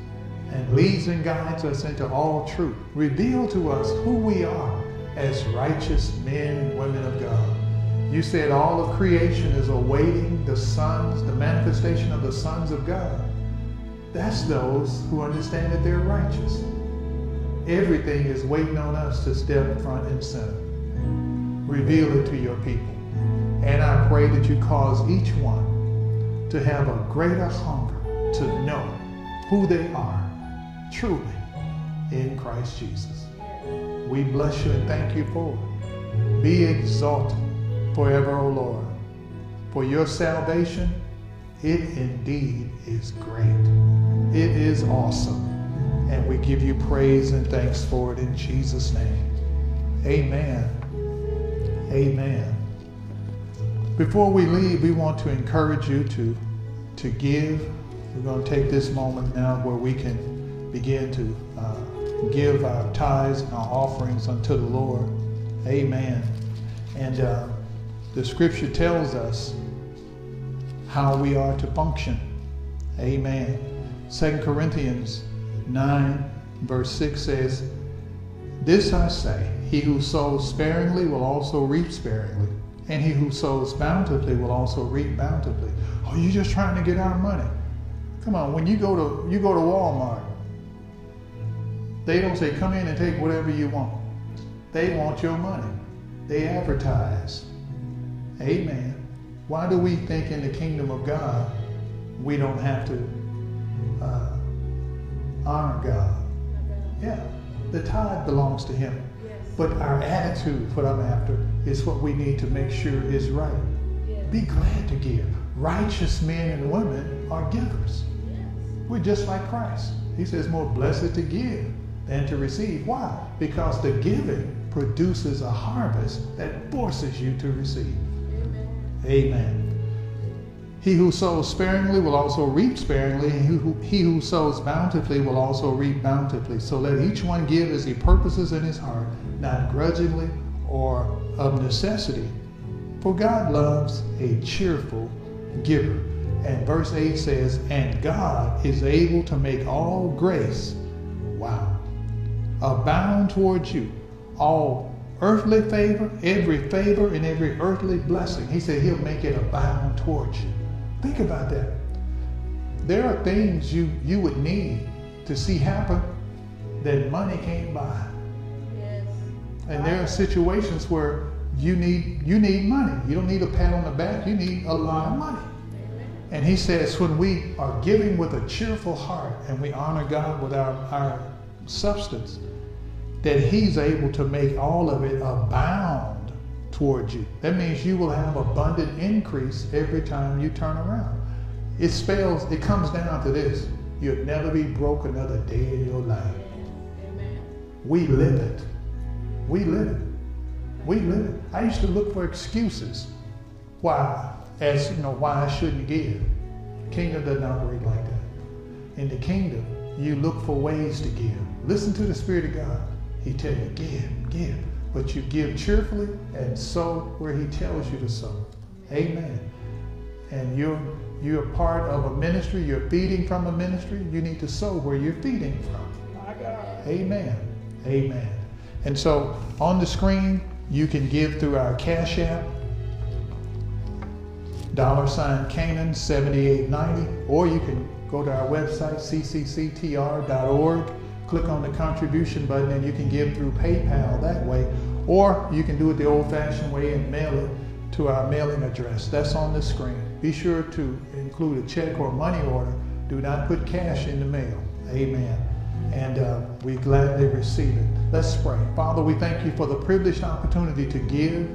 and leads and guides us into all truth. Reveal to us who we are as righteous men and women of God. You said all of creation is awaiting the sons, the manifestation of the sons of God. That's those who understand that they're righteous. Everything is waiting on us to step front and center. Reveal it to your people. And I pray that you cause each one to have a greater hunger to know who they are truly in Christ Jesus. We bless you and thank you for it. Be exalted forever, O Lord. For your salvation, it indeed is great. It is awesome. And we give you praise and thanks for it in Jesus' name. Amen. Amen. Before we leave, we want to encourage you to, to give. We're going to take this moment now where we can begin to uh, give our tithes and our offerings unto the Lord. Amen. And uh, the scripture tells us how we are to function. Amen. 2 Corinthians 9, verse 6 says, This I say He who sows sparingly will also reap sparingly, and he who sows bountifully will also reap bountifully. Oh, you're just trying to get our money. Come on, when you go to you go to Walmart, they don't say come in and take whatever you want. They want your money. They advertise. Amen. Why do we think in the kingdom of God we don't have to uh, honor God? Yeah, the tithe belongs to Him. But our attitude, what I'm after, is what we need to make sure is right. Be glad to give. Righteous men and women are givers. We're just like Christ. He says, more blessed to give than to receive. Why? Because the giving produces a harvest that forces you to receive. Amen. Amen. He who sows sparingly will also reap sparingly, and he who, he who sows bountifully will also reap bountifully. So let each one give as he purposes in his heart, not grudgingly or of necessity. For God loves a cheerful giver. And verse 8 says, And God is able to make all grace, wow, abound towards you, all earthly favor, every favor, and every earthly blessing. He said he'll make it abound towards you. Think about that. There are things you, you would need to see happen that money can't buy. Yes. And there are situations where you need you need money. You don't need a pat on the back, you need a lot of money. And he says, when we are giving with a cheerful heart and we honor God with our, our substance, that he's able to make all of it abound towards you. That means you will have abundant increase every time you turn around. It spells, it comes down to this. You'll never be broke another day in your life. Amen. We live it. We live it. We live it. I used to look for excuses. Why? As you know, why I shouldn't give. Kingdom doesn't operate like that. In the kingdom, you look for ways to give. Listen to the Spirit of God. He tell you, give, give. But you give cheerfully and sow where he tells you to sow. Amen. And you're you're part of a ministry, you're feeding from a ministry, you need to sow where you're feeding from. Amen. Amen. And so on the screen, you can give through our Cash App, dollar sign Canaan 7890, or you can go to our website, ccctr.org, click on the contribution button, and you can give through PayPal that way, or you can do it the old fashioned way and mail it to our mailing address. That's on the screen. Be sure to include a check or money order. Do not put cash in the mail. Amen. And uh, we gladly receive it. Let's pray. Father, we thank you for the privileged opportunity to give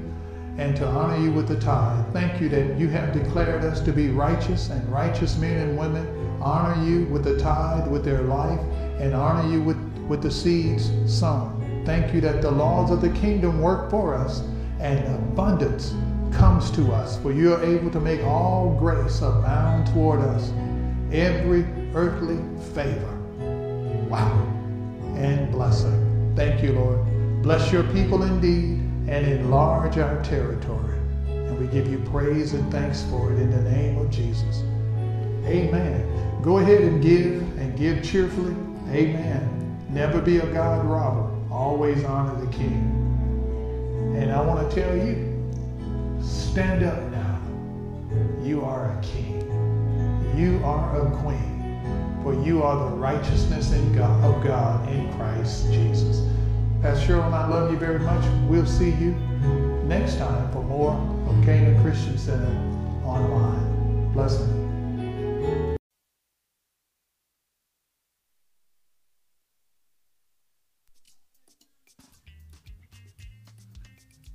and to honor you with the tithe. Thank you that you have declared us to be righteous and righteous men and women honor you with the tithe, with their life, and honor you with, with the seeds sown. Thank you that the laws of the kingdom work for us and abundance comes to us, for you are able to make all grace abound toward us, every earthly favor. Wow. And bless blessing. Thank you, Lord. Bless your people indeed and enlarge our territory. And we give you praise and thanks for it in the name of Jesus. Amen. Go ahead and give and give cheerfully. Amen. Never be a God robber. Always honor the King. And I want to tell you, stand up now. You are a king. You are a queen. For you are the righteousness in God, of God in Christ Jesus. Pastor Cheryl and I love you very much. We'll see you next time for more of Canaan Christian Center online. Blessings.